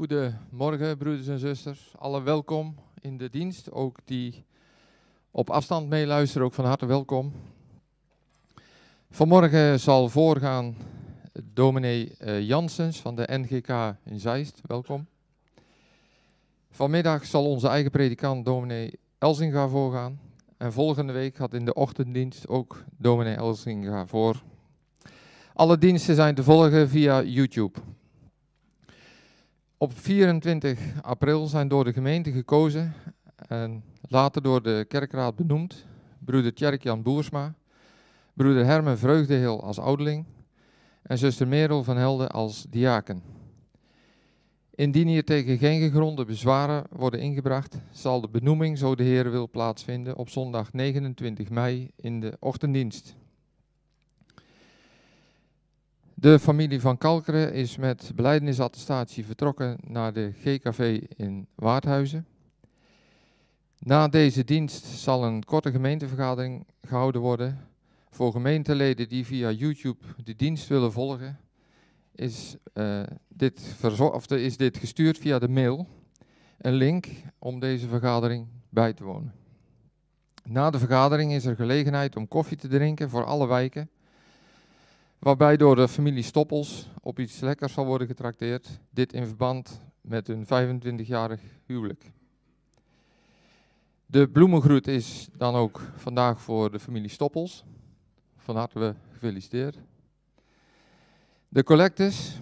Goedemorgen, broeders en zusters. Alle welkom in de dienst. Ook die op afstand meeluisteren, ook van harte welkom. Vanmorgen zal voorgaan dominee uh, Janssens van de NGK in Zeist. Welkom. Vanmiddag zal onze eigen predikant dominee Elzinga voorgaan. En volgende week gaat in de ochtenddienst ook dominee Elzinga voor. Alle diensten zijn te volgen via YouTube. Op 24 april zijn door de gemeente gekozen en later door de kerkraad benoemd broeder Tjerk-Jan Boersma, broeder Hermen Vreugdeheel als ouderling en zuster Merel van Helden als diaken. Indien hier tegen geen gegronde bezwaren worden ingebracht, zal de benoeming, zo de Heer wil, plaatsvinden op zondag 29 mei in de ochtenddienst. De familie van Kalkeren is met beleidenisattestatie vertrokken naar de GKV in Waardhuizen. Na deze dienst zal een korte gemeentevergadering gehouden worden. Voor gemeenteleden die via YouTube de dienst willen volgen, is, uh, dit, is dit gestuurd via de mail. Een link om deze vergadering bij te wonen. Na de vergadering is er gelegenheid om koffie te drinken voor alle wijken waarbij door de familie Stoppels op iets lekkers zal worden getrakteerd. Dit in verband met hun 25-jarig huwelijk. De bloemengroet is dan ook vandaag voor de familie Stoppels. Van harte gefeliciteerd. De collectes.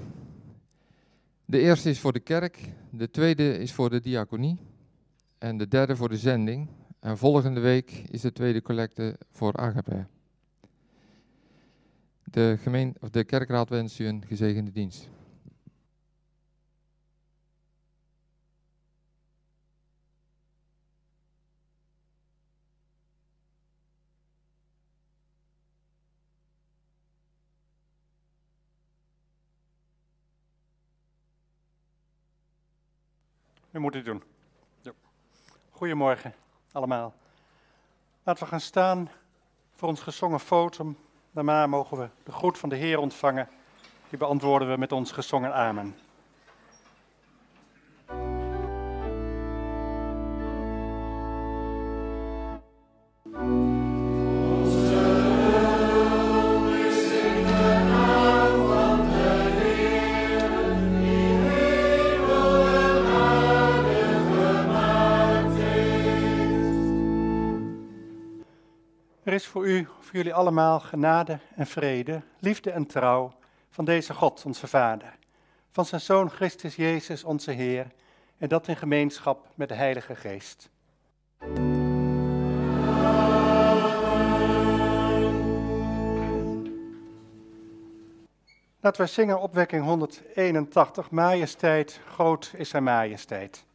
De eerste is voor de kerk, de tweede is voor de diaconie en de derde voor de zending. En volgende week is de tweede collecte voor Agape. De, gemeente, of de kerkraad wens u een gezegende dienst. U moet het doen. Goedemorgen allemaal. Laten we gaan staan voor ons gezongen fotum Daarna mogen we de groet van de Heer ontvangen. Die beantwoorden we met ons gezongen Amen. Is voor u, voor jullie allemaal, genade en vrede, liefde en trouw van deze God, onze Vader, van zijn Zoon Christus Jezus, onze Heer, en dat in gemeenschap met de Heilige Geest. Laten we zingen opwekking 181, Majesteit, groot is zijn majesteit.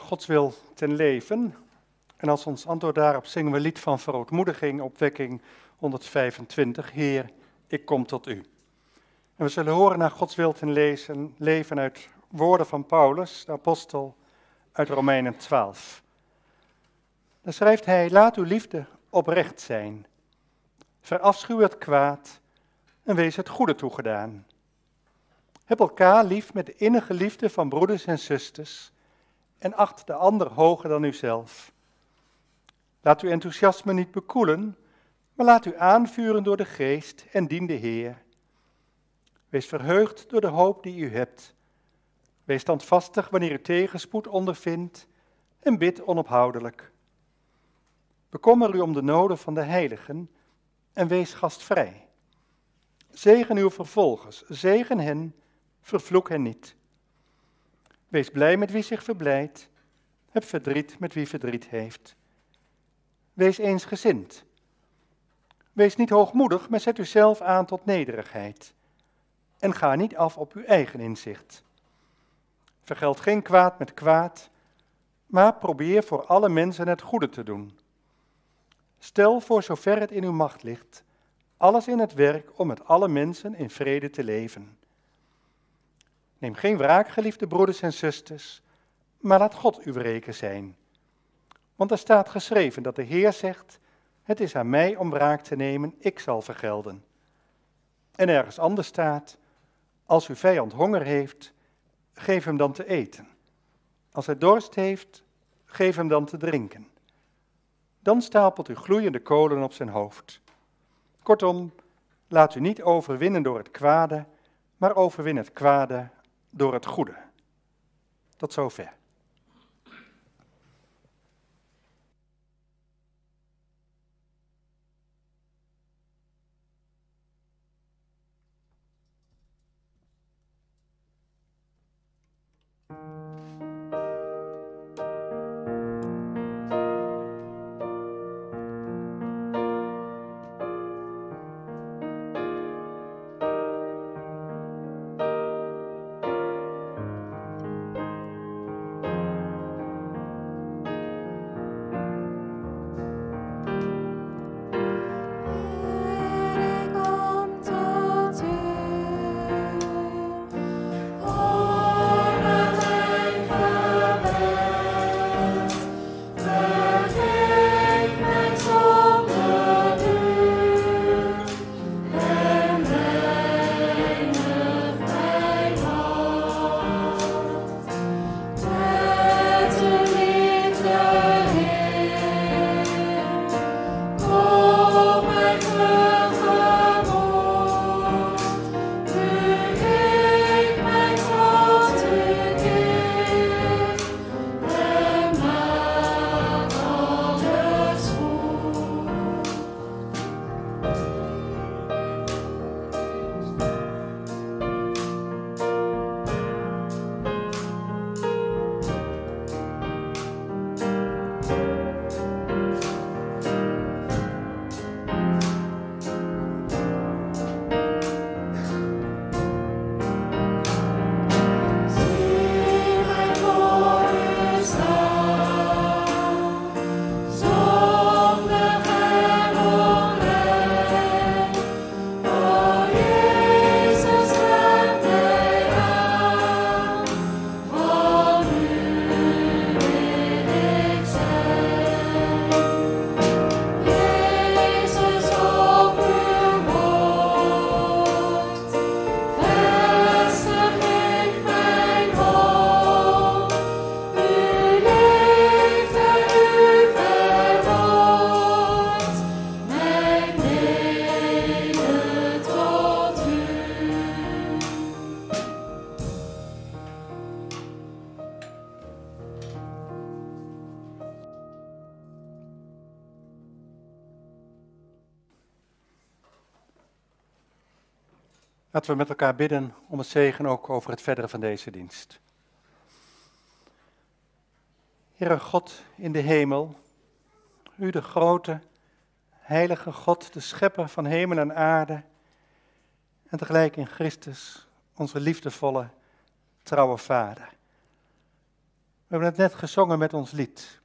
Gods wil ten leven. En als ons antwoord daarop zingen we lied van verootmoediging, opwekking 125. Heer, ik kom tot u. En we zullen horen naar Gods wil ten lezen, leven uit woorden van Paulus, de apostel, uit Romeinen 12. Dan schrijft hij, laat uw liefde oprecht zijn. Verafschuw het kwaad en wees het goede toegedaan. Heb elkaar lief met de innige liefde van broeders en zusters en acht de ander hoger dan uzelf. Laat uw enthousiasme niet bekoelen, maar laat u aanvuren door de geest en dien de Heer. Wees verheugd door de hoop die u hebt. Wees standvastig wanneer u tegenspoed ondervindt en bid onophoudelijk. Bekommer u om de noden van de heiligen en wees gastvrij. Zegen uw vervolgers, zegen hen, vervloek hen niet. Wees blij met wie zich verblijdt, heb verdriet met wie verdriet heeft. Wees eensgezind. Wees niet hoogmoedig, maar zet uzelf aan tot nederigheid. En ga niet af op uw eigen inzicht. Vergeld geen kwaad met kwaad, maar probeer voor alle mensen het goede te doen. Stel voor zover het in uw macht ligt, alles in het werk om met alle mensen in vrede te leven. Neem geen wraak, geliefde broeders en zusters, maar laat God uw reken zijn. Want er staat geschreven dat de Heer zegt, het is aan mij om wraak te nemen, ik zal vergelden. En ergens anders staat, als uw vijand honger heeft, geef hem dan te eten. Als hij dorst heeft, geef hem dan te drinken. Dan stapelt u gloeiende kolen op zijn hoofd. Kortom, laat u niet overwinnen door het kwade, maar overwin het kwade door het goede. Tot zover. We met elkaar bidden om het zegen ook over het verdere van deze dienst. Heere God in de hemel, U de grote, heilige God, de schepper van hemel en aarde, en tegelijk in Christus onze liefdevolle, trouwe Vader. We hebben het net gezongen met ons lied.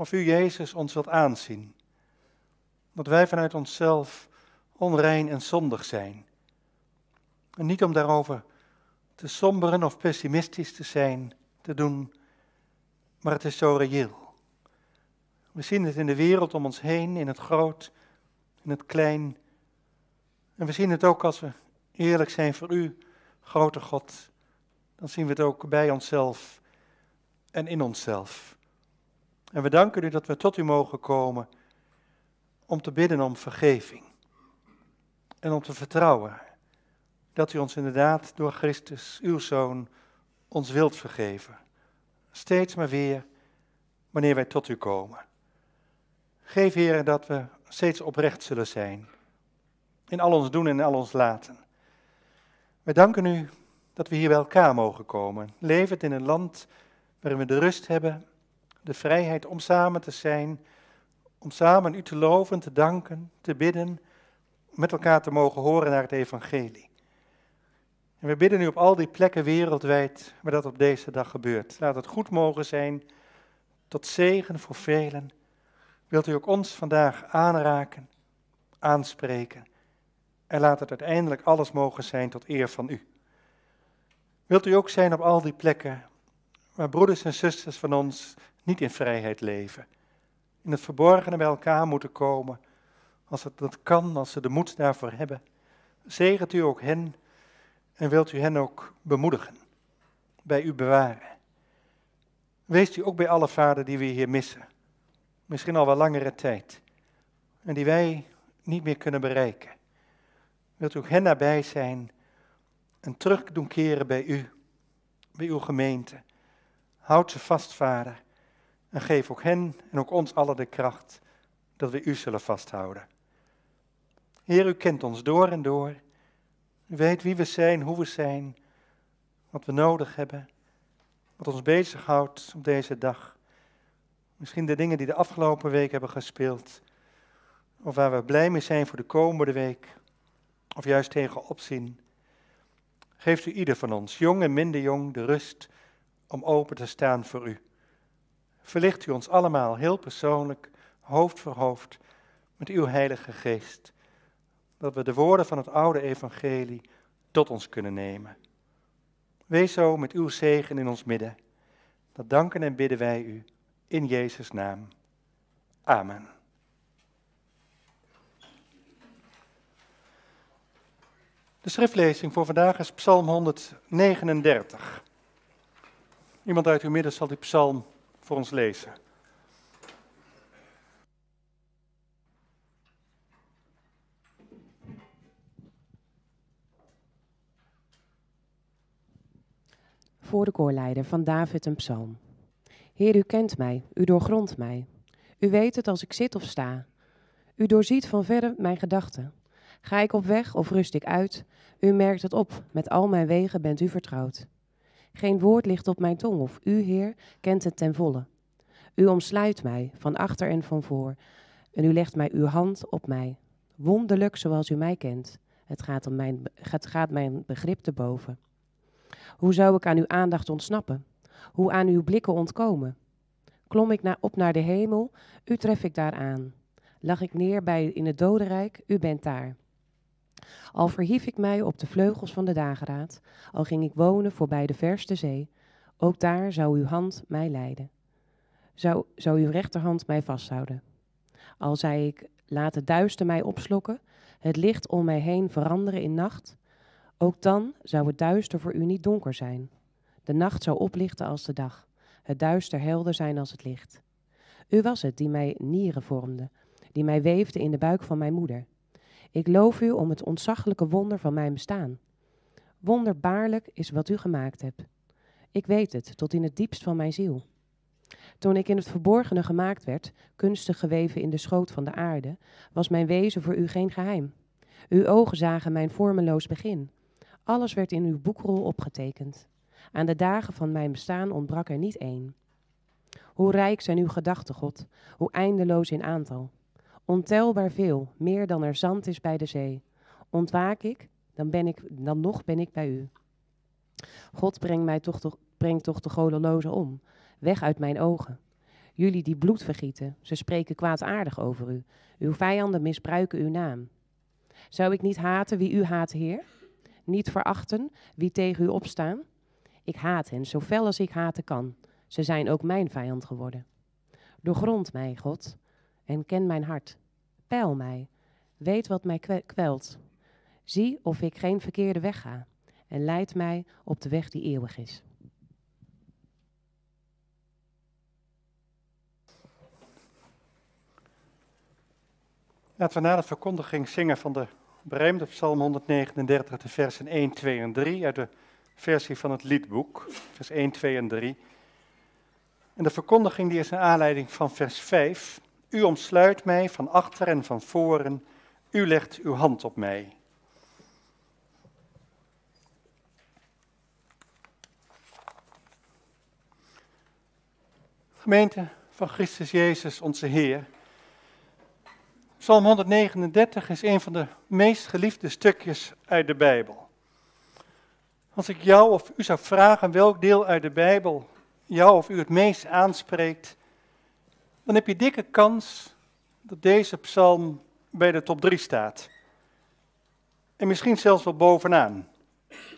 Of u, Jezus, ons wilt aanzien. Dat wij vanuit onszelf onrein en zondig zijn. En niet om daarover te somberen of pessimistisch te zijn, te doen, maar het is zo reëel. We zien het in de wereld om ons heen, in het groot, in het klein. En we zien het ook als we eerlijk zijn voor u, grote God. Dan zien we het ook bij onszelf en in onszelf. En we danken u dat we tot u mogen komen om te bidden om vergeving. En om te vertrouwen dat u ons inderdaad door Christus, uw Zoon, ons wilt vergeven. Steeds maar weer, wanneer wij tot u komen. Geef, Heer, dat we steeds oprecht zullen zijn. In al ons doen en al ons laten. Wij danken u dat we hier bij elkaar mogen komen. Levend in een land waarin we de rust hebben, de vrijheid om samen te zijn, om samen u te loven, te danken, te bidden, met elkaar te mogen horen naar het evangelie. En we bidden nu op al die plekken wereldwijd waar dat op deze dag gebeurt. Laat het goed mogen zijn, tot zegen voor velen. Wilt u ook ons vandaag aanraken, aanspreken en laat het uiteindelijk alles mogen zijn tot eer van u. Wilt u ook zijn op al die plekken waar broeders en zusters van ons niet in vrijheid leven, in het verborgene bij elkaar moeten komen, als het dat kan, als ze de moed daarvoor hebben. Zegent u ook hen en wilt u hen ook bemoedigen, bij u bewaren. Wees u ook bij alle vaderen die we hier missen, misschien al wel langere tijd, en die wij niet meer kunnen bereiken. Wilt u ook hen nabij zijn en terug doen keren bij u, bij uw gemeente. Houd ze vast, vader, en geef ook hen en ook ons allen de kracht dat we u zullen vasthouden. Heer, u kent ons door en door. U weet wie we zijn, hoe we zijn, wat we nodig hebben, wat ons bezighoudt op deze dag. Misschien de dingen die de afgelopen week hebben gespeeld, of waar we blij mee zijn voor de komende week, of juist tegen opzien. Geeft u ieder van ons, jong en minder jong, de rust om open te staan voor u. Verlicht u ons allemaal heel persoonlijk, hoofd voor hoofd, met uw Heilige Geest dat we de woorden van het oude evangelie tot ons kunnen nemen. Wees zo met uw zegen in ons midden. Dat danken en bidden wij u in Jezus' naam. Amen. De schriftlezing voor vandaag is Psalm 139. Iemand uit uw midden zal die psalm voor ons lezen. Voor de koorleider van David een psalm. Heer, u kent mij, u doorgrondt mij. U weet het als ik zit of sta. U doorziet van verre mijn gedachten. Ga ik op weg of rust ik uit? U merkt het op, met al mijn wegen bent u vertrouwd. Geen woord ligt op mijn tong of u, Heer, kent het ten volle. U omsluit mij, van achter en van voor, en u legt mij uw hand op mij. Wonderlijk zoals u mij kent. Het gaat, om mijn, het gaat mijn begrip te boven. Hoe zou ik aan uw aandacht ontsnappen? Hoe aan uw blikken ontkomen? Klom ik op naar de hemel, u tref ik daar aan. Lag ik neer bij in het dodenrijk, u bent daar. Al verhief ik mij op de vleugels van de dageraad, al ging ik wonen voorbij de verste zee, ook daar zou uw hand mij leiden. Zou, zou uw rechterhand mij vasthouden. Al zei ik, laat het duister mij opslokken, het licht om mij heen veranderen in nacht, ook dan zou het duister voor u niet donker zijn. De nacht zou oplichten als de dag, het duister helder zijn als het licht. U was het die mij nieren vormde, die mij weefde in de buik van mijn moeder. Ik loof u om het ontzaglijke wonder van mijn bestaan. Wonderbaarlijk is wat u gemaakt hebt. Ik weet het tot in het diepst van mijn ziel. Toen ik in het verborgene gemaakt werd, kunstig geweven in de schoot van de aarde, was mijn wezen voor u geen geheim. Uw ogen zagen mijn vormeloos begin. Alles werd in uw boekrol opgetekend. Aan de dagen van mijn bestaan ontbrak er niet één. Hoe rijk zijn uw gedachten, God, hoe eindeloos in aantal. Ontelbaar veel, meer dan er zand is bij de zee. Ontwaak ik, dan, ben ik, dan nog ben ik bij u. God brengt mij toch, brengt toch de godeloze om. Weg uit mijn ogen. Jullie die bloed vergieten, ze spreken kwaadaardig over u. Uw vijanden misbruiken uw naam. Zou ik niet haten wie u haat, Heer? Niet verachten wie tegen u opstaan? Ik haat hen zo fel als ik haten kan. Ze zijn ook mijn vijand geworden. Doorgrond mij, God, en ken mijn hart. Peil mij, weet wat mij kwelt. Zie of ik geen verkeerde weg ga en leid mij op de weg die eeuwig is. Laten we na de verkondiging zingen van de beruimde Psalm 139, de versen 1, 2 en 3 uit de versie van het liedboek, vers 1, 2 en 3. En de verkondiging die is een aanleiding van vers 5. U omsluit mij van achter en van voren, u legt uw hand op mij. Gemeente van Christus Jezus, onze Heer. Psalm 139 is een van de meest geliefde stukjes uit de Bijbel. Als ik jou of u zou vragen welk deel uit de Bijbel jou of u het meest aanspreekt, dan heb je dikke kans dat deze psalm bij de top 3 staat. En misschien zelfs wel bovenaan. Een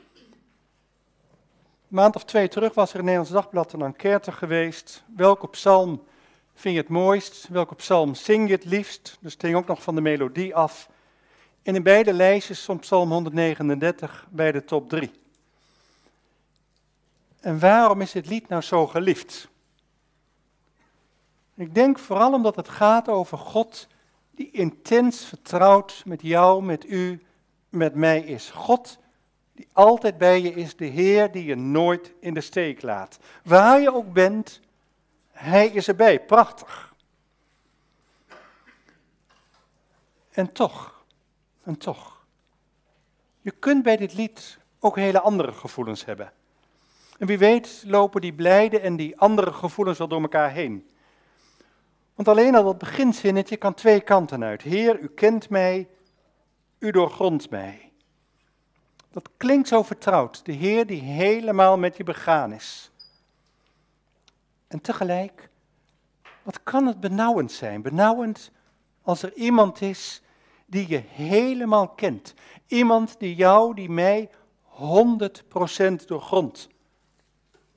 maand of twee terug was er in Nederlands Dagblad een enquête geweest. Welke psalm vind je het mooist? Welke psalm zing je het liefst? Dus het hing ook nog van de melodie af. En in beide lijstjes stond psalm 139 bij de top 3. En waarom is dit lied nou zo geliefd? Ik denk vooral omdat het gaat over God die intens vertrouwd met jou, met u, met mij is. God die altijd bij je is, de Heer die je nooit in de steek laat. Waar je ook bent, Hij is erbij. Prachtig. En toch, en toch, je kunt bij dit lied ook hele andere gevoelens hebben. En wie weet lopen die blijde en die andere gevoelens wel door elkaar heen. Want alleen al dat beginzinnetje kan twee kanten uit. Heer, u kent mij, u doorgrondt mij. Dat klinkt zo vertrouwd. De Heer die helemaal met je begaan is. En tegelijk, wat kan het benauwend zijn? Benauwend als er iemand is die je helemaal kent. Iemand die jou, die mij 100% doorgrondt.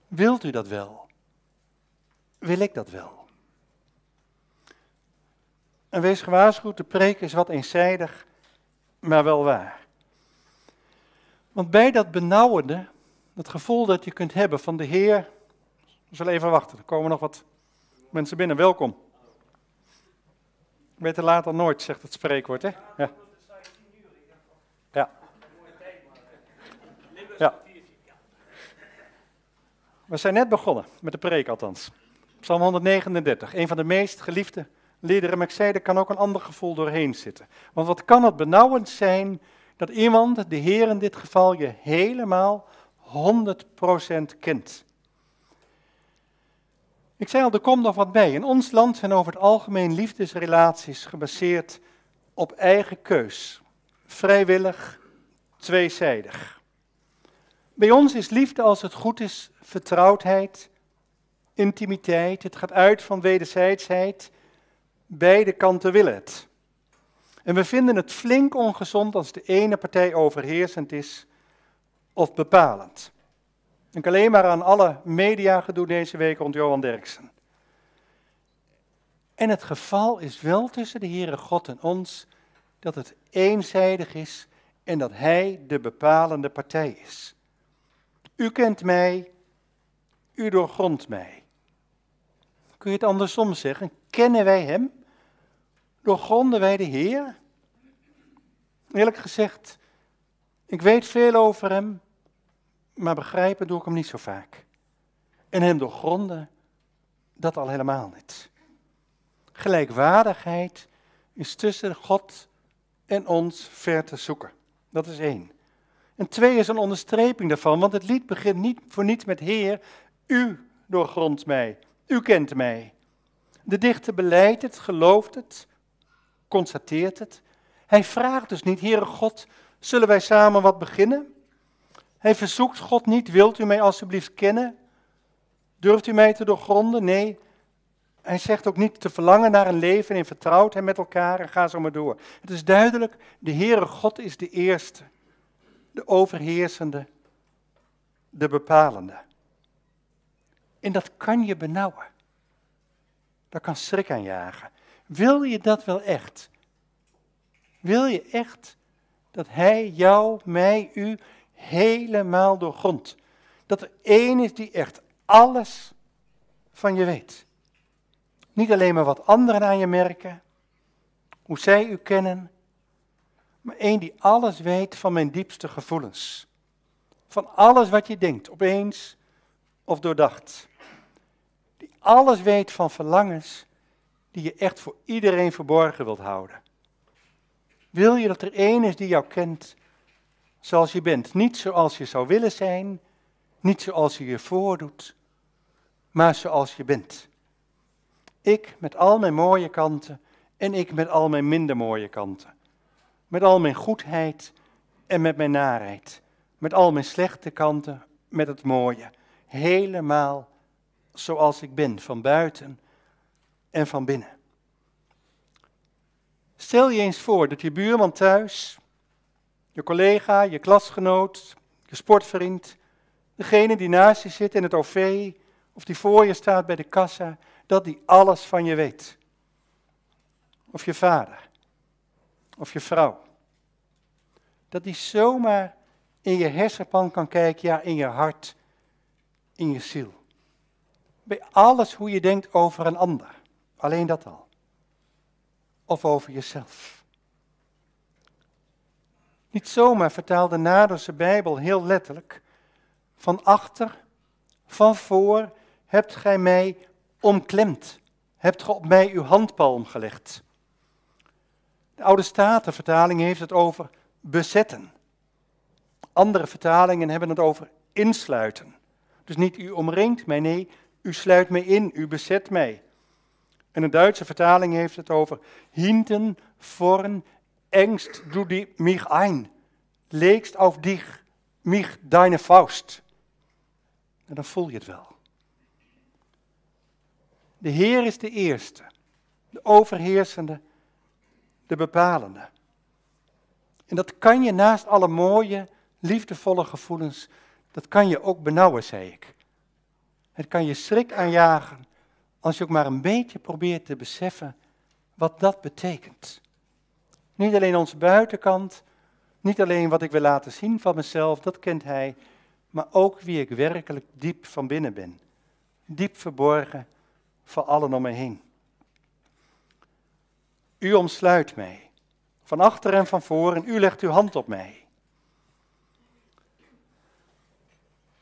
Wilt u dat wel? Wil ik dat wel? En wees gewaarschuwd, de preek is wat eenzijdig, maar wel waar. Want bij dat benauwende, dat gevoel dat je kunt hebben van de Heer, we zullen even wachten, er komen nog wat mensen binnen, welkom. Beter laat dan nooit, zegt het spreekwoord, hè? Ja. Ja. We zijn net begonnen, met de preek althans. Psalm 139, een van de meest geliefde liederen. Maar ik zei, er kan ook een ander gevoel doorheen zitten. Want wat kan het benauwend zijn dat iemand, de Heer in dit geval, je helemaal 100% kent. Ik zei al, er komt nog wat bij. In ons land zijn over het algemeen liefdesrelaties gebaseerd op eigen keus. Vrijwillig, tweezijdig. Bij ons is liefde, als het goed is, vertrouwdheid, intimiteit. Het gaat uit van wederzijdsheid. Beide kanten willen het. En we vinden het flink ongezond als de ene partij overheersend is of bepalend. Denk alleen maar aan alle mediagedoe deze week rond Johan Derksen. En het geval is wel tussen de Heere God en ons dat het eenzijdig is en dat Hij de bepalende partij is. U kent mij, u doorgrondt mij. Kun je het andersom zeggen? Kennen wij Hem? Doorgronden wij de Heer? Eerlijk gezegd, ik weet veel over Hem, maar begrijpen doe ik Hem niet zo vaak. En Hem doorgronden, dat al helemaal niet. Gelijkwaardigheid is tussen God en ons ver te zoeken. Dat is één. En twee is een onderstreping daarvan, want het lied begint niet voor niets met Heer, u doorgrondt mij, u kent mij. De dichter beleidt het, gelooft het, constateert het. Hij vraagt dus niet, Heere God, zullen wij samen wat beginnen? Hij verzoekt God niet, wilt u mij alstublieft kennen? Durft u mij te doorgronden? Nee. Hij zegt ook niet te verlangen naar een leven in vertrouwdheid met elkaar en ga zo maar door. Het is duidelijk, de Heere God is de eerste, de overheersende, de bepalende. En dat kan je benauwen. Dat kan schrik aanjagen. Wil je dat wel echt? Wil je echt dat Hij jou, mij, u helemaal doorgrondt? Dat er één is die echt alles van je weet. Niet alleen maar wat anderen aan je merken, hoe zij u kennen, maar één die alles weet van mijn diepste gevoelens. Van alles wat je denkt, opeens of doordacht. Die alles weet van verlangens die je echt voor iedereen verborgen wilt houden. Wil je dat er één is die jou kent zoals je bent? Niet zoals je zou willen zijn, niet zoals je je voordoet, maar zoals je bent. Ik met al mijn mooie kanten en ik met al mijn minder mooie kanten. Met al mijn goedheid en met mijn narheid. Met al mijn slechte kanten, met het mooie. Helemaal zoals ik ben, van buiten en van binnen. Stel je eens voor dat je buurman thuis, je collega, je klasgenoot, je sportvriend, degene die naast je zit in het OV of die voor je staat bij de kassa, dat die alles van je weet. Of je vader, of je vrouw. Dat die zomaar in je hersenpan kan kijken, ja, in je hart, in je ziel. Bij alles hoe je denkt over een ander. Alleen dat al. Of over jezelf. Niet zomaar vertaalt de Naderse Bijbel heel letterlijk. Van achter, van voor hebt gij mij omklemd. Hebt ge op mij uw handpalm gelegd. De oude Statenvertaling heeft het over bezetten. Andere vertalingen hebben het over insluiten. Dus niet u omringt mij, nee, u sluit mij in, u bezet mij. En een Duitse vertaling heeft het over hinten, vorn, engst du die mich ein, legst auf dich, mich deine Faust. En dan voel je het wel. De Heer is de eerste, de overheersende, de bepalende. En dat kan je naast alle mooie, liefdevolle gevoelens, dat kan je ook benauwen, zei ik. Het kan je schrik aanjagen als je ook maar een beetje probeert te beseffen wat dat betekent. Niet alleen onze buitenkant, niet alleen wat ik wil laten zien van mezelf, dat kent Hij, maar ook wie ik werkelijk diep van binnen ben. Diep verborgen voor allen om me heen. U omsluit mij, van achter en van voor, en u legt uw hand op mij.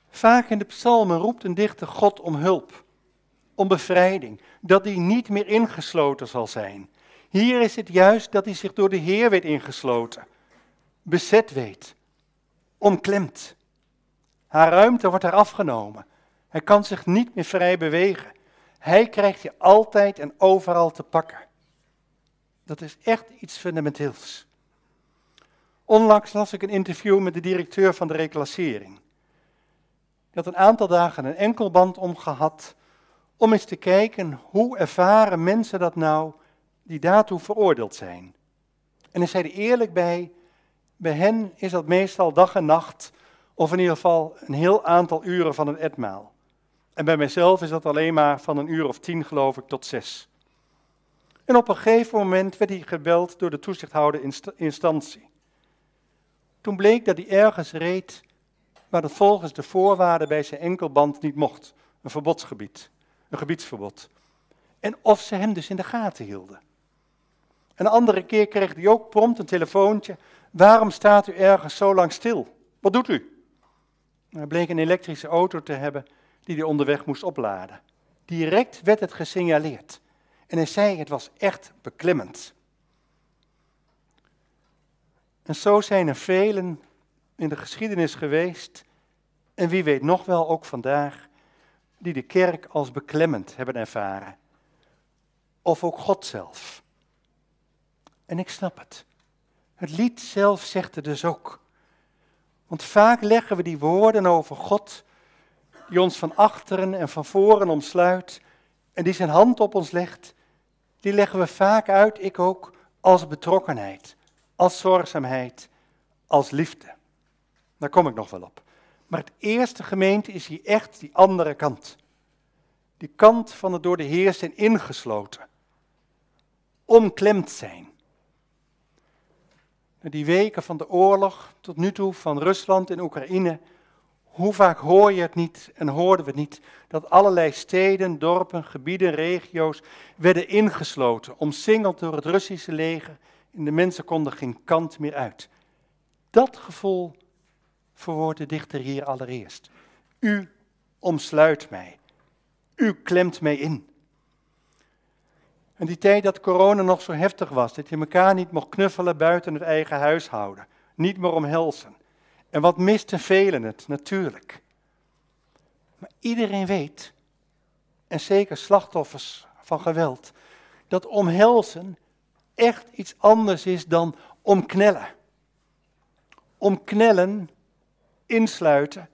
Vaak in de psalmen roept een dichter God om hulp, om bevrijding, dat hij niet meer ingesloten zal zijn. Hier is het juist dat hij zich door de Heer weet ingesloten, bezet weet, omklemd. Haar ruimte wordt er afgenomen. Hij kan zich niet meer vrij bewegen. Hij krijgt je altijd en overal te pakken. Dat is echt iets fundamenteels. Onlangs las ik een interview met de directeur van de reclassering. Die had een aantal dagen een enkelband omgehad om eens te kijken hoe ervaren mensen dat nou die daartoe veroordeeld zijn. En hij zei er eerlijk bij, bij hen is dat meestal dag en nacht, of in ieder geval een heel aantal uren van een etmaal. En bij mijzelf is dat alleen maar van een uur of tien, geloof ik, tot zes. En op een gegeven moment werd hij gebeld door de toezichthouder instantie. Toen bleek dat hij ergens reed waar het volgens de voorwaarden bij zijn enkelband niet mocht. Een verbodsgebied, een gebiedsverbod. En of ze hem dus in de gaten hielden. Een andere keer kreeg hij ook prompt een telefoontje. Waarom staat u ergens zo lang stil? Wat doet u? Hij bleek een elektrische auto te hebben die hij onderweg moest opladen. Direct werd het gesignaleerd. En hij zei, het was echt beklemmend. En zo zijn er velen in de geschiedenis geweest, en wie weet nog wel ook vandaag, die de kerk als beklemmend hebben ervaren. Of ook God zelf. En ik snap het. Het lied zelf zegt het dus ook. Want vaak leggen we die woorden over God die ons van achteren en van voren omsluit en die zijn hand op ons legt, die leggen we vaak uit, ik ook, als betrokkenheid, als zorgzaamheid, als liefde. Daar kom ik nog wel op. Maar het eerste gemeente is hier echt die andere kant. Die kant van het door de Heer zijn ingesloten. Omklemd zijn. Die weken van de oorlog tot nu toe van Rusland en Oekraïne. Hoe vaak hoor je het niet en hoorden we het niet dat allerlei steden, dorpen, gebieden, regio's werden ingesloten, omsingeld door het Russische leger en de mensen konden geen kant meer uit. Dat gevoel verwoordt de dichter hier allereerst. U omsluit mij. U klemt mij in. En die tijd dat corona nog zo heftig was, dat je elkaar niet mocht knuffelen buiten het eigen huishouden, niet meer omhelzen. En wat misten velen het, natuurlijk. Maar iedereen weet, en zeker slachtoffers van geweld, dat omhelzen echt iets anders is dan omknellen. Omknellen, insluiten,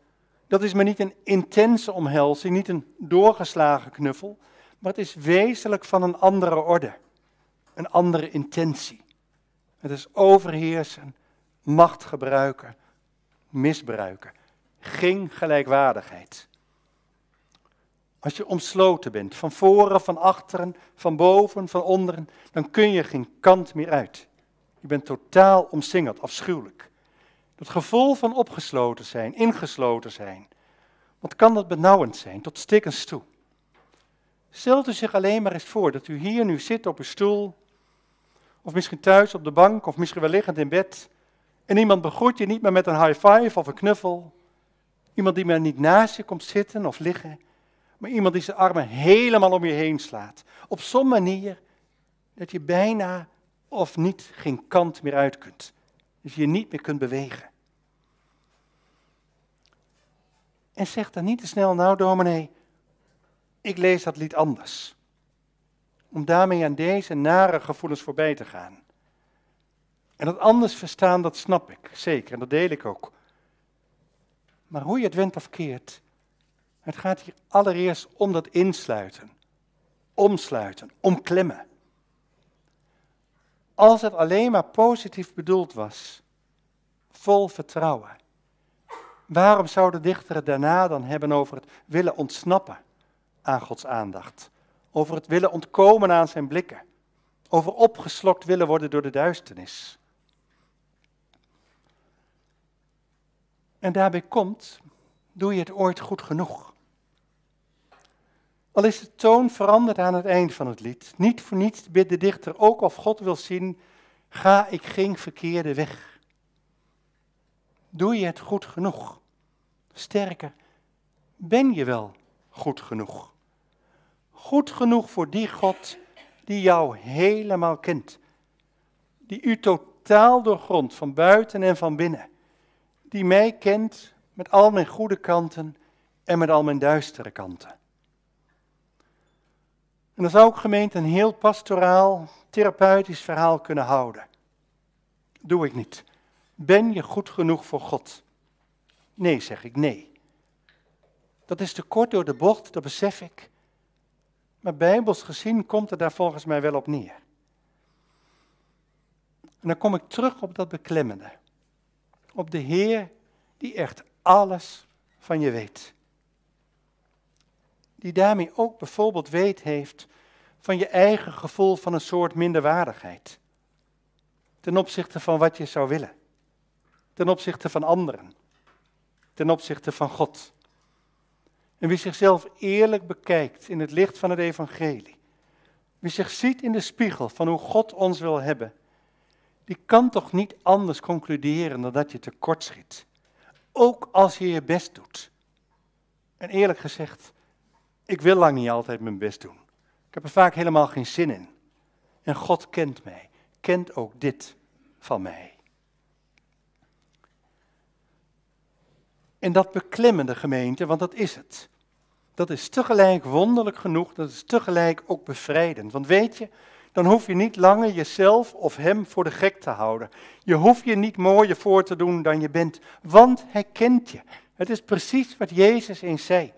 dat is maar niet een intense omhelzing, niet een doorgeslagen knuffel, maar het is wezenlijk van een andere orde, een andere intentie. Het is overheersen, macht gebruiken, misbruiken. Geen gelijkwaardigheid. Als je omsloten bent, van voren, van achteren, van boven, van onderen, dan kun je geen kant meer uit. Je bent totaal omsingeld, afschuwelijk. Het gevoel van opgesloten zijn, ingesloten zijn. Wat kan dat benauwend zijn, tot stikkens toe. Stelt u zich alleen maar eens voor dat u hier nu zit op uw stoel, of misschien thuis op de bank, of misschien wel liggend in bed, en iemand begroet je niet meer met een high five of een knuffel. Iemand die maar niet naast je komt zitten of liggen, maar iemand die zijn armen helemaal om je heen slaat. Op zo'n manier dat je bijna of niet geen kant meer uit kunt. Dus je niet meer kunt bewegen. En zeg dan niet te snel, nou dominee, ik lees dat lied anders. Om daarmee aan deze nare gevoelens voorbij te gaan. En dat anders verstaan, dat snap ik, zeker, en dat deel ik ook. Maar hoe je het went of keert, het gaat hier allereerst om dat insluiten, omsluiten, omklemmen. Als het alleen maar positief bedoeld was, vol vertrouwen, waarom zou de dichter het daarna dan hebben over het willen ontsnappen aan Gods aandacht? Over het willen ontkomen aan zijn blikken? Over opgeslokt willen worden door de duisternis? En daarbij komt, doe je het ooit goed genoeg? Al is de toon veranderd aan het eind van het lied. Niet voor niets bidt de dichter ook of God wil zien, ga ik geen verkeerde weg. Doe je het goed genoeg? Sterker, ben je wel goed genoeg? Goed genoeg voor die God die jou helemaal kent. Die u totaal doorgrondt, van buiten en van binnen die mij kent met al mijn goede kanten en met al mijn duistere kanten. En dan zou ik gemeente een heel pastoraal, therapeutisch verhaal kunnen houden. Doe ik niet. Ben je goed genoeg voor God? Nee, zeg ik, nee. Dat is te kort door de bocht, dat besef ik. Maar bijbels gezien komt het daar volgens mij wel op neer. En dan kom ik terug op dat beklemmende op de Heer die echt alles van je weet. Die daarmee ook bijvoorbeeld weet heeft van je eigen gevoel van een soort minderwaardigheid. Ten opzichte van wat je zou willen. Ten opzichte van anderen. Ten opzichte van God. En wie zichzelf eerlijk bekijkt in het licht van het evangelie. Wie zich ziet in de spiegel van hoe God ons wil hebben die kan toch niet anders concluderen dan dat je tekort schiet. Ook als je je best doet. En eerlijk gezegd, ik wil lang niet altijd mijn best doen. Ik heb er vaak helemaal geen zin in. En God kent mij, kent ook dit van mij. En dat beklemmende gemeente, want dat is het. Dat is tegelijk wonderlijk genoeg, dat is tegelijk ook bevrijdend. Want weet je, dan hoef je niet langer jezelf of hem voor de gek te houden. Je hoeft je niet mooier voor te doen dan je bent, want hij kent je. Het is precies wat Jezus eens zei.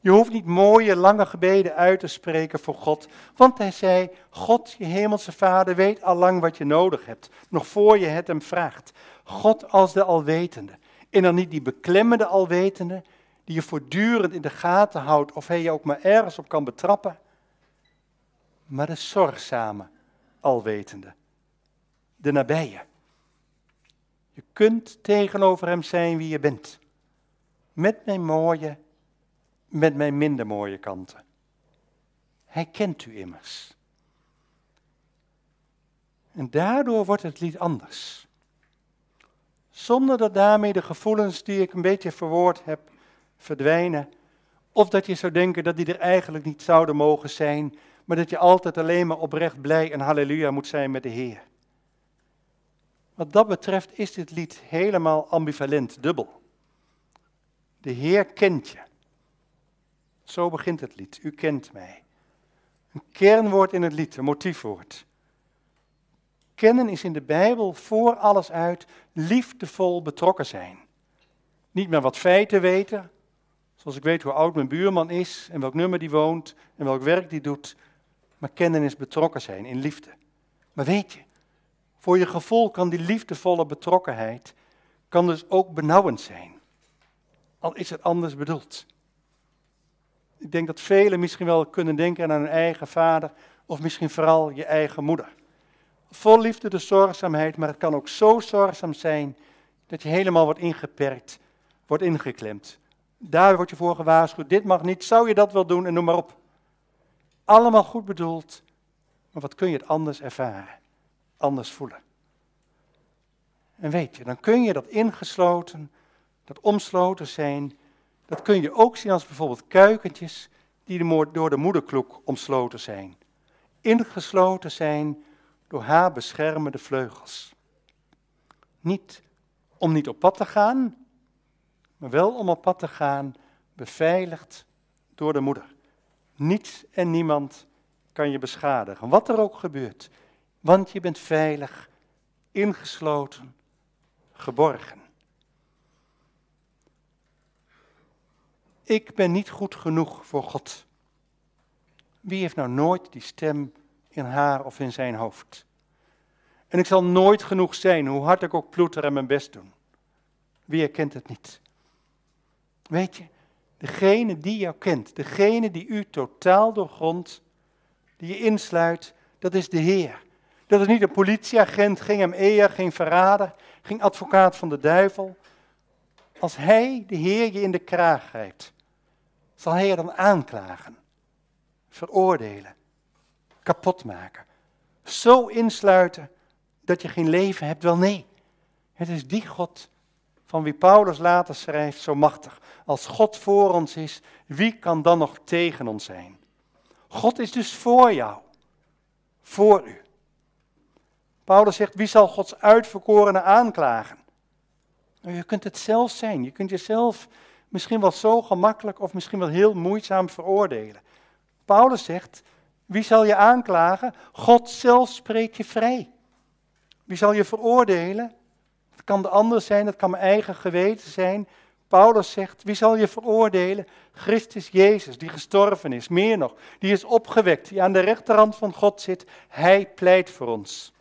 Je hoeft niet mooie, lange gebeden uit te spreken voor God, want hij zei, God, je hemelse Vader, weet al lang wat je nodig hebt, nog voor je het hem vraagt. God als de alwetende. En dan niet die beklemmende alwetende, die je voortdurend in de gaten houdt of hij je ook maar ergens op kan betrappen, maar de zorgzame alwetende, de nabije. Je kunt tegenover hem zijn wie je bent, met mijn mooie met mijn minder mooie kanten. Hij kent u immers. En daardoor wordt het lied anders. Zonder dat daarmee de gevoelens die ik een beetje verwoord heb verdwijnen. Of dat je zou denken dat die er eigenlijk niet zouden mogen zijn, maar dat je altijd alleen maar oprecht blij en halleluja moet zijn met de Heer. Wat dat betreft is dit lied helemaal ambivalent, dubbel. De Heer kent je. Zo begint het lied. U kent mij. Een kernwoord in het lied, een motiefwoord. Kennen is in de Bijbel voor alles uit liefdevol betrokken zijn. Niet meer wat feiten weten, zoals ik weet hoe oud mijn buurman is en welk nummer die woont en welk werk die doet. Maar kennen is betrokken zijn in liefde. Maar weet je, voor je gevoel kan die liefdevolle betrokkenheid kan dus ook benauwend zijn. Al is het anders bedoeld. Ik denk dat velen misschien wel kunnen denken aan hun eigen vader of misschien vooral je eigen moeder. Vol liefde de zorgzaamheid, maar het kan ook zo zorgzaam zijn dat je helemaal wordt ingeperkt, wordt ingeklemd. Daar word je voor gewaarschuwd, dit mag niet, zou je dat wel doen en noem maar op. Allemaal goed bedoeld, maar wat kun je het anders ervaren, anders voelen. En weet je, dan kun je dat ingesloten, dat omsloten zijn, dat kun je ook zien als bijvoorbeeld kuikentjes die door de moederkloek omsloten zijn. Ingesloten zijn door haar beschermende vleugels. Niet om niet op pad te gaan, maar wel om op pad te gaan, beveiligd door de moeder. Niets en niemand kan je beschadigen, wat er ook gebeurt, want je bent veilig, ingesloten, geborgen. Ik ben niet goed genoeg voor God. Wie heeft nou nooit die stem in haar of in zijn hoofd? En ik zal nooit genoeg zijn, hoe hard ik ook ploeter en mijn best doen. Wie herkent het niet? Weet je, degene die jou kent, degene die u totaal doorgrondt, die je insluit, dat is de Heer. Dat is niet een politieagent, geen ME'er, geen verrader, geen advocaat van de duivel. Als Hij, de Heer, je in de kraag grijpt, zal hij je dan aanklagen, veroordelen, kapot maken, zo insluiten dat je geen leven hebt? Wel nee, het is die God van wie Paulus later schrijft zo machtig. Als God voor ons is, wie kan dan nog tegen ons zijn? God is dus voor jou, voor u. Paulus zegt, wie zal Gods uitverkorene aanklagen? Nou, je kunt het zelf zijn, je kunt jezelf misschien wel zo gemakkelijk of misschien wel heel moeizaam veroordelen. Paulus zegt, wie zal je aanklagen? God zelf spreekt je vrij. Wie zal je veroordelen? Het kan de ander zijn, het kan mijn eigen geweten zijn. Paulus zegt, wie zal je veroordelen? Christus Jezus, die gestorven is, meer nog, die is opgewekt, die aan de rechterhand van God zit. Hij pleit voor ons.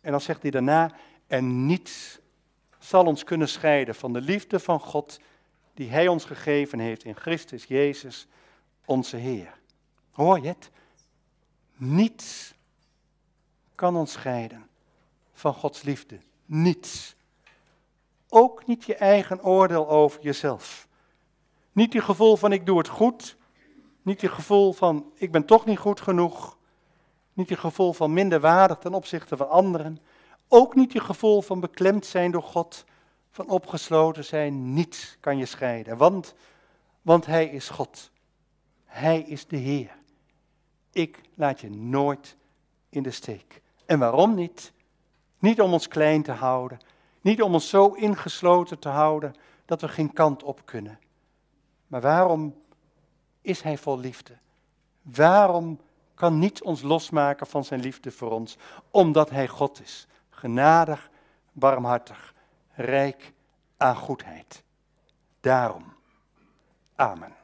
En dan zegt hij daarna, en niets zal ons kunnen scheiden van de liefde van God die Hij ons gegeven heeft in Christus Jezus, onze Heer. Hoor je het? Niets kan ons scheiden van Gods liefde. Niets. Ook niet je eigen oordeel over jezelf. Niet je gevoel van ik doe het goed. Niet je gevoel van ik ben toch niet goed genoeg. Niet je gevoel van minderwaardig ten opzichte van anderen. Ook niet je gevoel van beklemd zijn door God, van opgesloten zijn, niets kan je scheiden. Want, want Hij is God. Hij is de Heer. Ik laat je nooit in de steek. En waarom niet? Niet om ons klein te houden, niet om ons zo ingesloten te houden dat we geen kant op kunnen. Maar waarom is Hij vol liefde? Waarom kan niets ons losmaken van Zijn liefde voor ons? Omdat Hij God is genadig, barmhartig, rijk aan goedheid. daarom. Amen.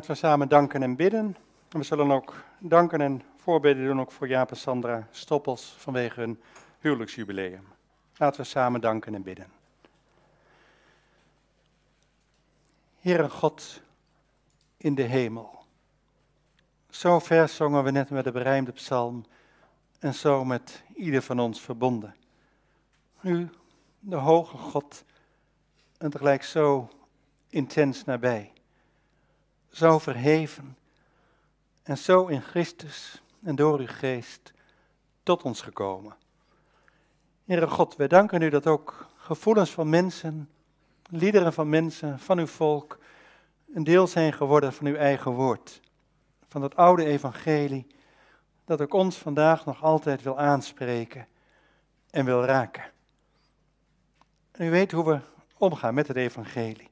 Laten we samen danken en bidden. En we zullen ook danken en voorbeden doen ook voor Jaap en Sandra Stoppels vanwege hun huwelijksjubileum. Laten we samen danken en bidden. Heere God in de hemel. Zo ver zongen we net met de berijmde psalm en zo met ieder van ons verbonden. U, de hoge God, en tegelijk zo intens nabij zo verheven en zo in Christus en door uw geest tot ons gekomen. Heere God, wij danken u dat ook gevoelens van mensen, liederen van mensen, van uw volk, een deel zijn geworden van uw eigen woord. Van het oude evangelie, dat ook ons vandaag nog altijd wil aanspreken en wil raken. En u weet hoe we omgaan met het evangelie.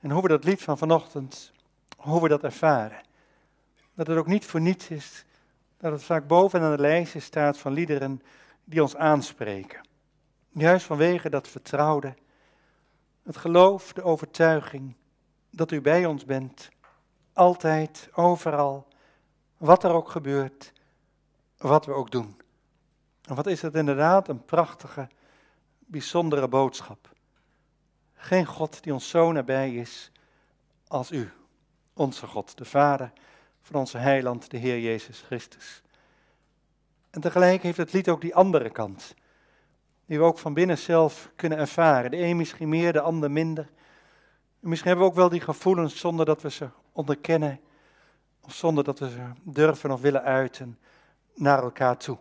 En hoe we dat lied van vanochtend hoe we dat ervaren. dat het ook niet voor niets is dat het vaak bovenaan de lijstje staat van liederen die ons aanspreken. Juist vanwege dat vertrouwde, het geloof, de overtuiging dat u bij ons bent, altijd, overal, wat er ook gebeurt, wat we ook doen. En wat is het inderdaad een prachtige, bijzondere boodschap. Geen God die ons zo nabij is als u, onze God, de Vader van onze heiland, de Heer Jezus Christus. En tegelijk heeft het lied ook die andere kant, die we ook van binnen zelf kunnen ervaren. De een misschien meer, de ander minder. misschien hebben we ook wel die gevoelens zonder dat we ze onderkennen, of zonder dat we ze durven of willen uiten naar elkaar toe.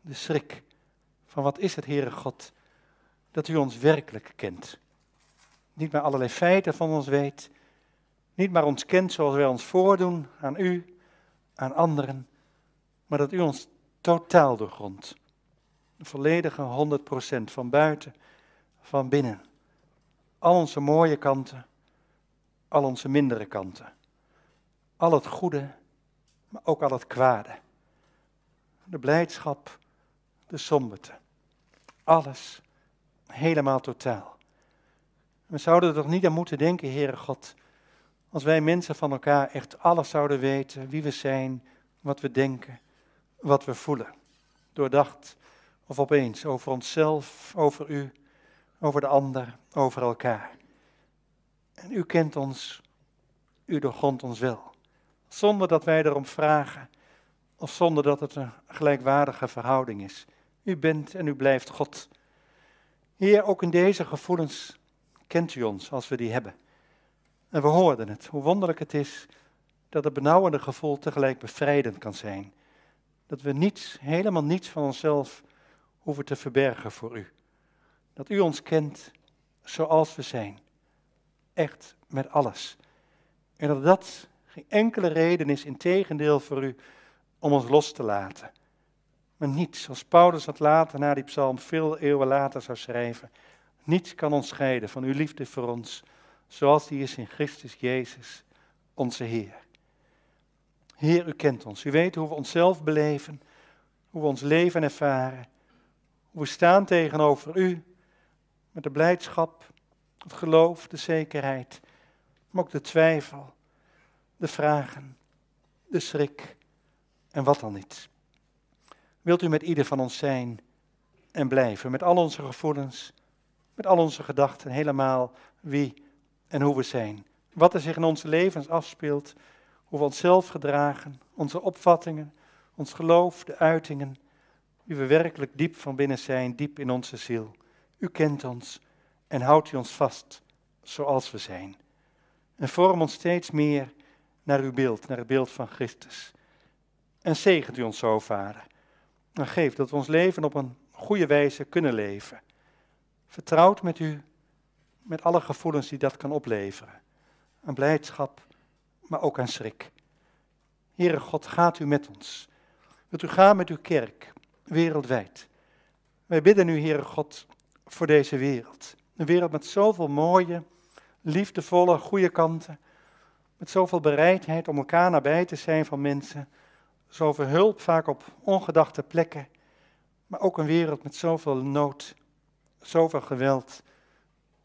De schrik van wat is het, Heere God, dat u ons werkelijk kent. Niet maar allerlei feiten van ons weet, niet maar ons kent zoals wij ons voordoen aan u, aan anderen, maar dat u ons totaal doorgrondt. Een volledige 100% van buiten, van binnen. Al onze mooie kanten, al onze mindere kanten. Al het goede, maar ook al het kwade. De blijdschap, de somberte. Alles, helemaal totaal. We zouden er toch niet aan moeten denken, Heere God, als wij mensen van elkaar echt alles zouden weten, wie we zijn, wat we denken, wat we voelen. Doordacht of opeens over onszelf, over u, over de ander, over elkaar. En u kent ons, u doorgrondt ons wel. Zonder dat wij erom vragen, of zonder dat het een gelijkwaardige verhouding is. U bent en u blijft God. Heer, ook in deze gevoelens kent u ons als we die hebben. En we hoorden het, hoe wonderlijk het is dat het benauwende gevoel tegelijk bevrijdend kan zijn. Dat we niets, helemaal niets van onszelf hoeven te verbergen voor u. Dat u ons kent zoals we zijn. Echt met alles. En dat dat geen enkele reden is, in tegendeel voor u, om ons los te laten. Maar niets, zoals Paulus dat later na die psalm veel eeuwen later zou schrijven. Niets kan ons scheiden van uw liefde voor ons zoals die is in Christus Jezus, onze Heer. Heer, u kent ons. U weet hoe we onszelf beleven, hoe we ons leven ervaren, hoe we staan tegenover u, met de blijdschap, het geloof, de zekerheid, maar ook de twijfel, de vragen, de schrik en wat dan niet. Wilt u met ieder van ons zijn en blijven, met al onze gevoelens, met al onze gedachten, helemaal wie en hoe we zijn. Wat er zich in onze levens afspeelt, hoe we onszelf gedragen, onze opvattingen, ons geloof, de uitingen, wie we werkelijk diep van binnen zijn, diep in onze ziel. U kent ons en houdt u ons vast zoals we zijn. En vorm ons steeds meer naar uw beeld, naar het beeld van Christus. En zegent u ons zo, Vader. En geef dat we ons leven op een goede wijze kunnen leven. Vertrouwd met u met alle gevoelens die dat kan opleveren. Aan blijdschap, maar ook aan schrik. Heere God, gaat u met ons. Wilt u gaan met uw kerk, wereldwijd. Wij bidden u, Heere God, voor deze wereld. Een wereld met zoveel mooie, liefdevolle, goede kanten. Met zoveel bereidheid om elkaar nabij te zijn van mensen. Zoveel hulp, vaak op ongedachte plekken. Maar ook een wereld met zoveel nood, zoveel geweld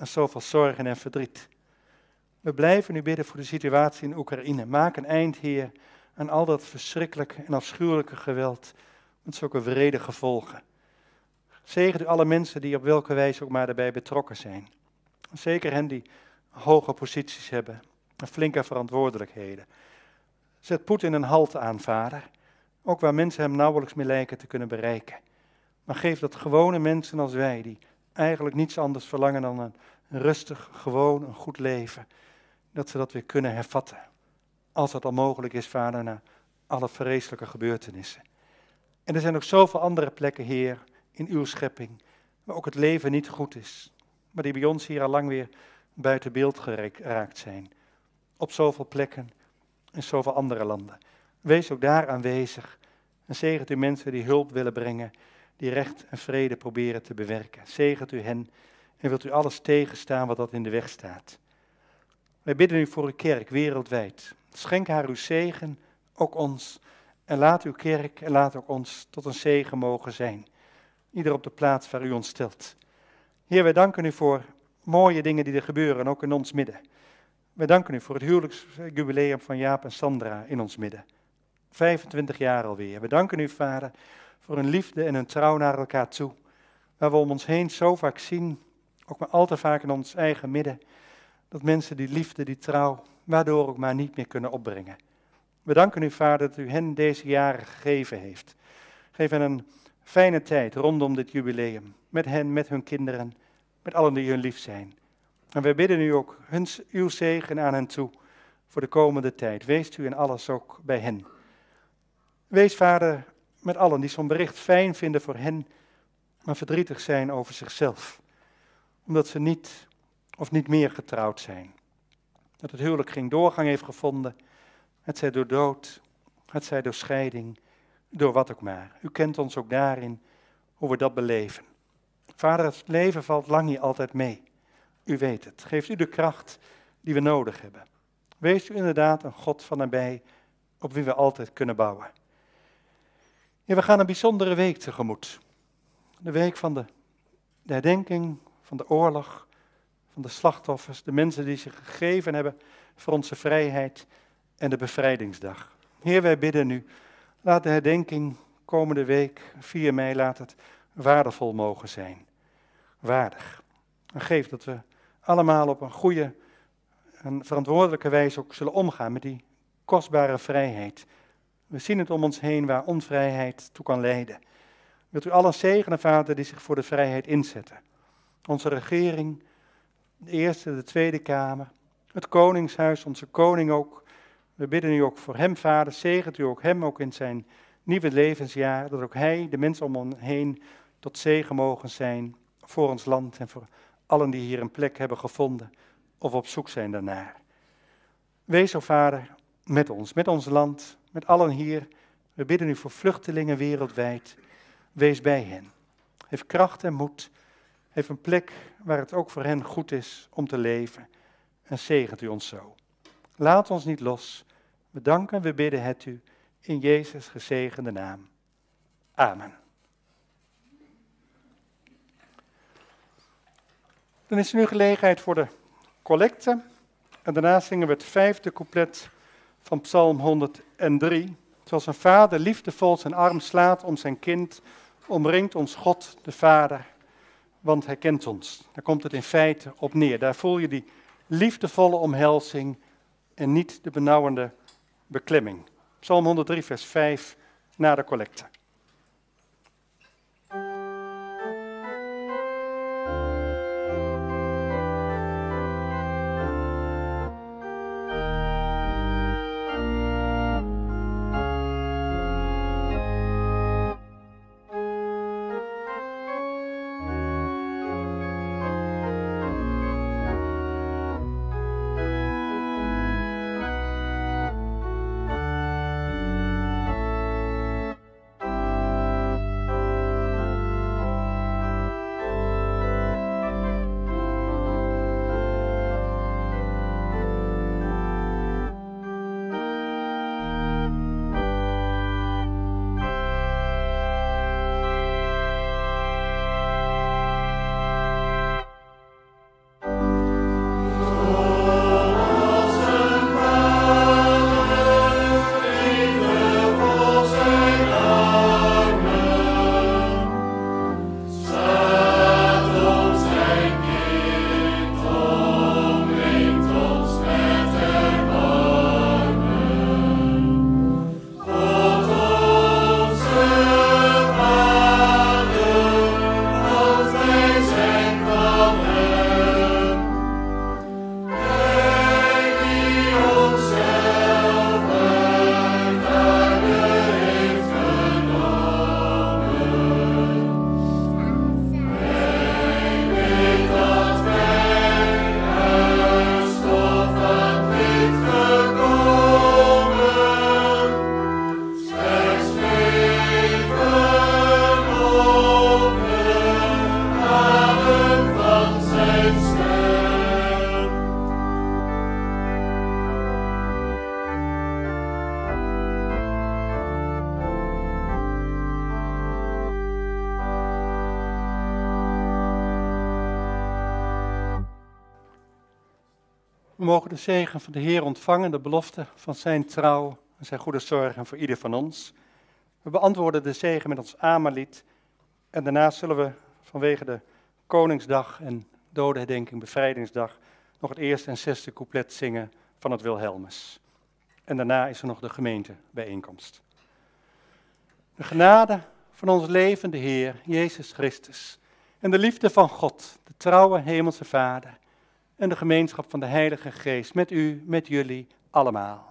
en zoveel zorgen en verdriet. We blijven nu bidden voor de situatie in Oekraïne. Maak een eind, Heer, aan al dat verschrikkelijke en afschuwelijke geweld met zulke wrede gevolgen. Zegen u alle mensen die op welke wijze ook maar daarbij betrokken zijn. Zeker hen die hoge posities hebben en flinke verantwoordelijkheden. Zet Poetin een halt aan, vader. Ook waar mensen hem nauwelijks meer lijken te kunnen bereiken. Maar geef dat gewone mensen als wij, die eigenlijk niets anders verlangen dan een rustig, gewoon, een goed leven. Dat ze dat weer kunnen hervatten. Als dat al mogelijk is, vader, na alle vreselijke gebeurtenissen. En er zijn ook zoveel andere plekken, Heer, in uw schepping, waar ook het leven niet goed is. Maar die bij ons hier al lang weer buiten beeld geraakt zijn. Op zoveel plekken in zoveel andere landen. Wees ook daar aanwezig en zegent u mensen die hulp willen brengen die recht en vrede proberen te bewerken. Zegent u hen en wilt u alles tegenstaan wat dat in de weg staat. Wij bidden u voor uw kerk wereldwijd. Schenk haar uw zegen, ook ons. En laat uw kerk en laat ook ons tot een zegen mogen zijn. Ieder op de plaats waar u ons stelt. Heer, wij danken u voor mooie dingen die er gebeuren, ook in ons midden. Wij danken u voor het huwelijksjubileum van Jaap en Sandra in ons midden. 25 jaar alweer. We danken u, Vader, voor hun liefde en hun trouw naar elkaar toe. Waar we om ons heen zo vaak zien, ook maar al te vaak in ons eigen midden, dat mensen die liefde, die trouw, waardoor ook maar niet meer kunnen opbrengen. We danken u, Vader, dat u hen deze jaren gegeven heeft. Geef hen een fijne tijd rondom dit jubileum. Met hen, met hun kinderen, met allen die hun lief zijn. En wij bidden u ook hun, uw zegen aan hen toe voor de komende tijd. Wees u in alles ook bij hen. Wees, Vader, met allen die zo'n bericht fijn vinden voor hen, maar verdrietig zijn over zichzelf. Omdat ze niet of niet meer getrouwd zijn. Dat het huwelijk geen doorgang heeft gevonden. Het zij door dood, het zij door scheiding, door wat ook maar. U kent ons ook daarin hoe we dat beleven. Vader, het leven valt lang niet altijd mee. U weet het. Geeft u de kracht die we nodig hebben. Wees u inderdaad een God van nabij op wie we altijd kunnen bouwen. Ja, we gaan een bijzondere week tegemoet. De week van de, de herdenking van de oorlog, van de slachtoffers, de mensen die zich gegeven hebben voor onze vrijheid en de bevrijdingsdag. Heer, wij bidden nu, laat de herdenking komende week, 4 mei, laat het waardevol mogen zijn. Waardig. En geef dat we allemaal op een goede en verantwoordelijke wijze ook zullen omgaan met die kostbare vrijheid. We zien het om ons heen waar onvrijheid toe kan leiden. Wilt u allen zegenen, Vader, die zich voor de vrijheid inzetten. Onze regering, de Eerste, de Tweede Kamer, het Koningshuis, onze koning ook. We bidden u ook voor hem, Vader. Zegent u ook hem ook in zijn nieuwe levensjaar. Dat ook hij, de mensen om hem heen, tot zegen mogen zijn voor ons land en voor allen die hier een plek hebben gevonden of op zoek zijn daarnaar. Wees, o Vader, met ons, met ons land, met allen hier. We bidden u voor vluchtelingen wereldwijd. Wees bij hen. Geef kracht en moed. Geef een plek waar het ook voor hen goed is om te leven. En zegent u ons zo. Laat ons niet los. We danken en we bidden het u in Jezus gezegende naam. Amen. Dan is er nu gelegenheid voor de collecte. En daarna zingen we het vijfde couplet van Psalm 103. Zoals een vader liefdevol zijn arm slaat om zijn kind, omringt ons God, de Vader, want hij kent ons. Daar komt het in feite op neer. Daar voel je die liefdevolle omhelzing en niet de benauwende beklemming. Psalm 103, vers 5, na de collecte. De zegen van de Heer ontvangen, de belofte van zijn trouw en zijn goede zorgen voor ieder van ons. We beantwoorden de zegen met ons Amerlied en daarna zullen we vanwege de Koningsdag en Dodenherdenking, Bevrijdingsdag, nog het eerste en zesde couplet zingen van het Wilhelmus. En daarna is er nog de gemeentebijeenkomst. De genade van ons levende Heer, Jezus Christus, en de liefde van God, de trouwe Hemelse Vader, en de gemeenschap van de Heilige Geest met u, met jullie allemaal.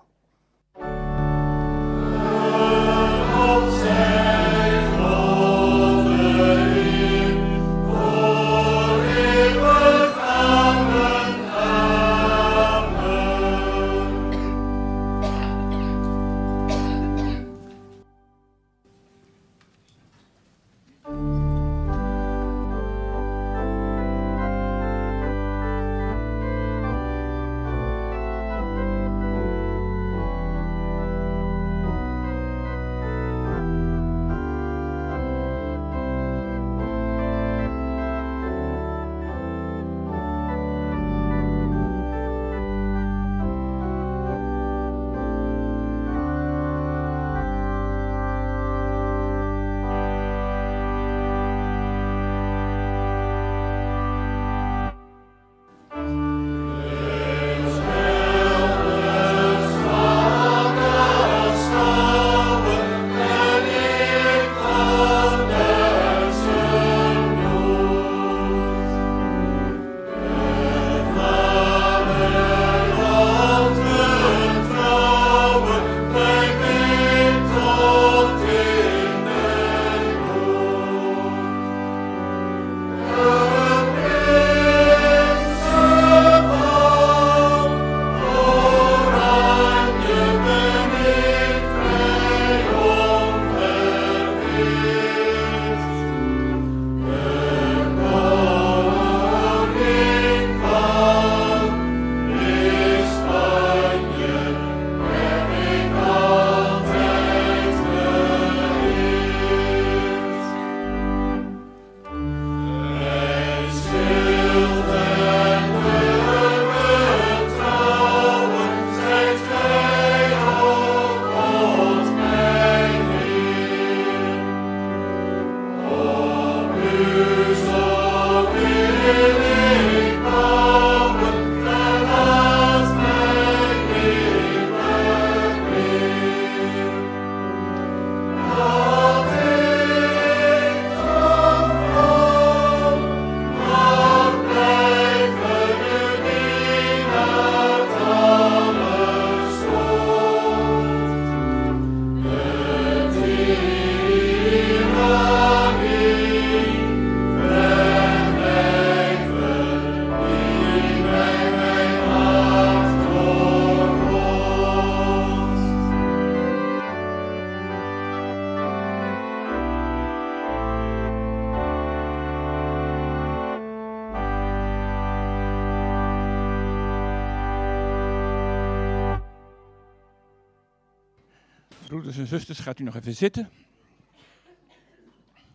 Zusters, gaat u nog even zitten.